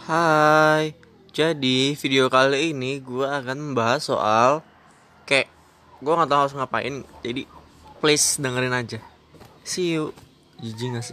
Hai, jadi video kali ini gue akan membahas soal kayak gue nggak tahu harus ngapain, jadi please dengerin aja. See you. Jijik gak sih?